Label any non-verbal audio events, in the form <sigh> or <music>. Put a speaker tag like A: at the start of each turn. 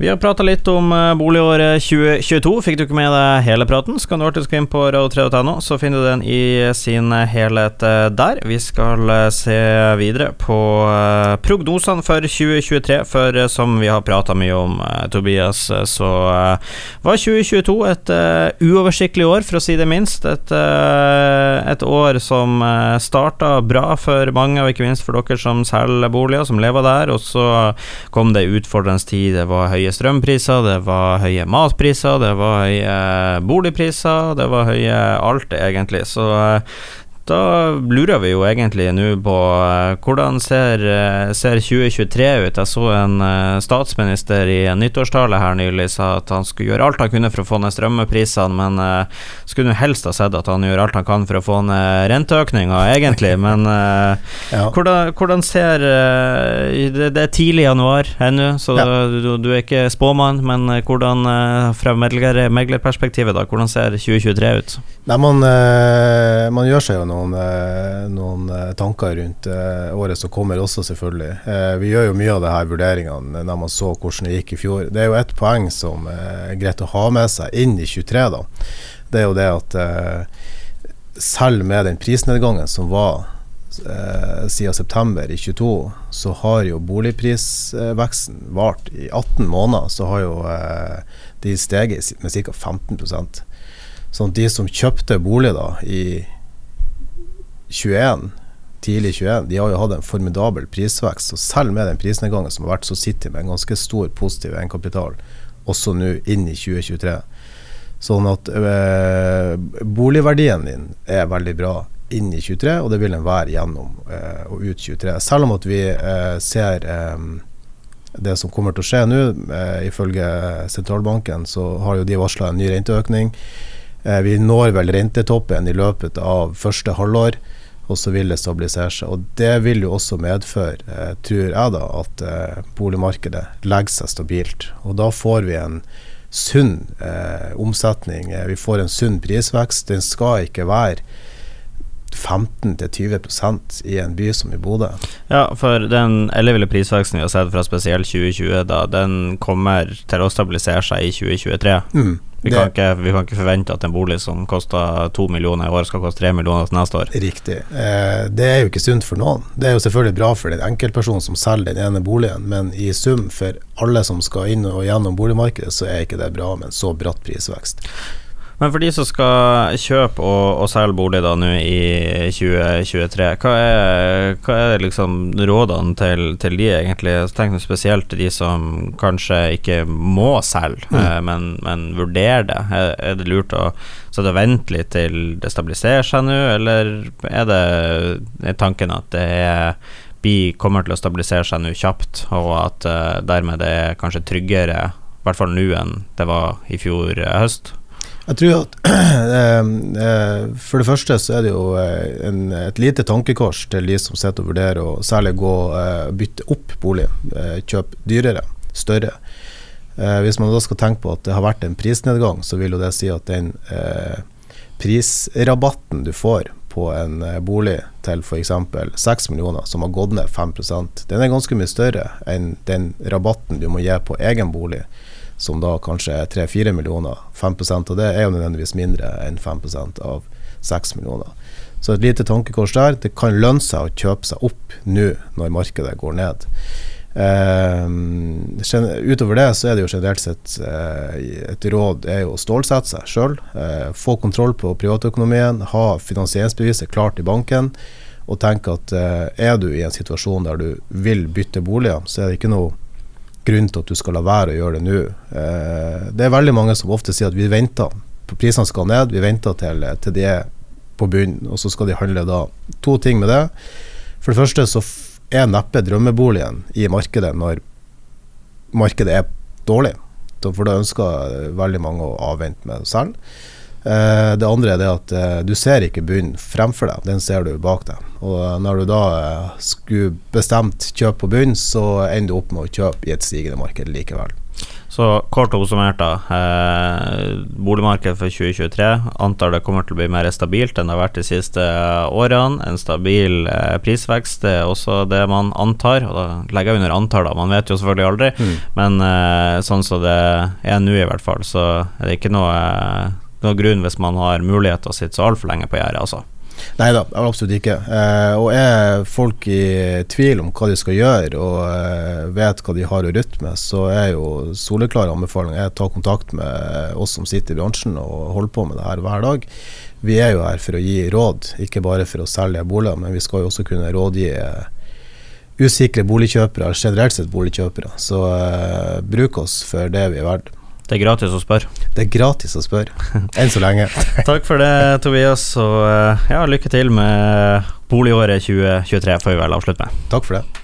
A: Vi har prata litt om eh, boligåret 2022. Fikk du ikke med deg hele praten, så kan du alltid gå inn på radio3.no, så finner du den i sin helhet eh, der. Vi skal eh, se videre på prognosene for 2023, for som vi har prata mye om, Tobias, så var 2022 et uoversiktlig år, for å si det minst. Et, et år som starta bra for mange, og ikke minst for dere som selger boliger, som lever der, og så kom det utfordrende tid. Det var høye høye strømpriser, det var høye matpriser, det var høye boligpriser, det var høye alt, egentlig. Så eh, da lurer vi jo egentlig nå på uh, hvordan ser, uh, ser, 2023 ut? Jeg så en uh, statsminister i en nyttårstale her nylig sa at han skulle gjøre alt han kunne for å få ned strømprisene, men skulle helst ha sett at han gjør alt han kan for å få ned renteøkninga, egentlig. Men <laughs> ja. hvordan, hvordan, ser det, det, er tidlig januar ennå, så ja. du, du, er ikke spåmann, men hvordan fra megler, meglerperspektivet, da, hvordan ser 2023 ut?
B: Nei, man, man gjør seg jo noe noen, eh, noen eh, tanker rundt eh, året som kommer også, selvfølgelig. Vi gjør jo mye av det her vurderingene når man så hvordan det gikk i fjor. Det er jo ett poeng som er greit å ha med seg inn i 23. da. Det er jo det at selv med den prisnedgangen som var siden september i 22, så har jo boligprisveksten vart i 18 måneder. Så har jo de steget med ca. 15% Sånn de som kjøpte bolig da i 21, tidlig 21, de har jo hatt en formidabel prisvekst. Og selv med den prisnedgangen som har vært, så sitter de med en ganske stor positiv egenkapital også nå inn i 2023. Sånn at øh, boligverdien din er veldig bra inn i 23, og det vil den være gjennom øh, og ut 23. Selv om at vi øh, ser det som kommer til å skje nå, ifølge sentralbanken, så har jo de varsla en ny renteøkning. vi når vel rentetoppen i løpet av første halvår og så vil det stabilisere seg. Og Det vil jo også medføre, eh, tror jeg, da, at eh, boligmarkedet legger seg stabilt. Og da får vi en sunn eh, omsetning. Eh, vi får en sunn prisvekst. Den skal ikke være 15-20% i en by som i Bodø.
A: Ja, for den elleville prisveksten vi har sett fra spesielt 2020, da, den kommer til å stabilisere seg i 2023. Mm. Vi kan, ikke, vi kan, ikke, forvente at en bolig som koster to millioner i år, skal koste tre millioner neste år.
B: Riktig. Eh, det er jo ikke sunt for noen. Det er jo selvfølgelig bra for den enkeltpersonen som selger den ene boligen, men i sum for alle som skal inn og gjennom boligmarkedet, så er ikke det bra med en så bratt prisvekst.
A: Men for de som skal kjøpe og, og selge bolig da nå i 2023, hva er, hva er liksom rådene til, til de egentlig? Tenk tenker spesielt de som kanskje ikke må selge, mm. eh, men, men vurderer det. Er, er, det lurt å sette og vente litt til det stabiliserer seg nå, eller er det er tanken at det er kommer til å stabilisere seg nå kjapt, og at uh, dermed det er kanskje tryggere, i hvert fall nå, enn det var i fjor uh, høst?
B: Jeg tror at <clears throat> eh, eh, For det første så er det jo eh, en, et lite tankekors til de som sitter og vurderer å særlig gå bytte opp bolig. Kjøpe dyrere, større. Hvis man da skal tenke på at det har vært en prisnedgang, så vil jo det si at den prisrabatten du får på en bolig til f.eks. 6 millioner, som har gått ned 5 den er ganske mye større enn den rabatten du må gi på egen bolig som da kanskje er 3-4 millioner. 5% av det er jo nødvendigvis mindre enn 5% av 6 millioner. Så et lite tankekors der. Det kan lønne seg å kjøpe seg opp nå når markedet går ned. Uh, utover det så er det jo generelt sett uh, et råd er jo å stålsette seg sjøl. Uh, eh, få kontroll på privatøkonomien, ha finansieringsbeviset klart i banken. Og tenke at er du i en situasjon der du vil bytte boliger, så er det ikke noe grunn til at du skal la være å gjøre det nå. Eh, det er veldig mange som ofte sier at vi venter. Prisene skal ned, vi venter til, til de er på bunnen, og så skal de handle da. To ting med det. For det første så er neppe drømmeboligen i markedet når markedet er dårlig. For da ønsker veldig mange å avvente med å selge. Eh, det andre er det at eh, du ser ikke bunnen fremfor deg, den ser du bak deg. Og når du da eh, skulle bestemt kjøpe på bunnen, så ender du opp med å kjøpe i et stigende marked likevel.
A: Så kort oppsummert, da. Eh, boligmarkedet for 2023 antar det kommer til å bli mer stabilt enn det har vært de siste årene. En stabil eh, prisvekst det er også det man antar, og da legger jeg under antar, da. Man vet jo selvfølgelig aldri,
B: Mm.
A: men eh, sånn som det er nå, i hvert fall, så er det ikke noe, noe grunn hvis man har mulighet til å sitte så altfor lenge på gjerdet, altså.
B: Nei da, absolutt ikke. Eh, og er folk i tvil om hva de skal gjøre, og eh, vet hva de har å rutte med, så er jo soleklare anbefalinger er å ta kontakt med oss som sitter i bransjen og holder på med det her hver dag. Vi er jo her for å gi råd, ikke bare for å selge boliger, men vi skal jo også kunne rådgi eh, usikre boligkjøpere, generelt sett boligkjøpere. Så bruk oss for det vi er verdt.
A: Det er gratis å spørre.
B: Det er gratis å spørre, enn så lenge. <laughs>
A: Takk for det, Tobias, og eh, ja, lykke til med boligåret 2023, får vi vel avslutte med.
B: Takk for det.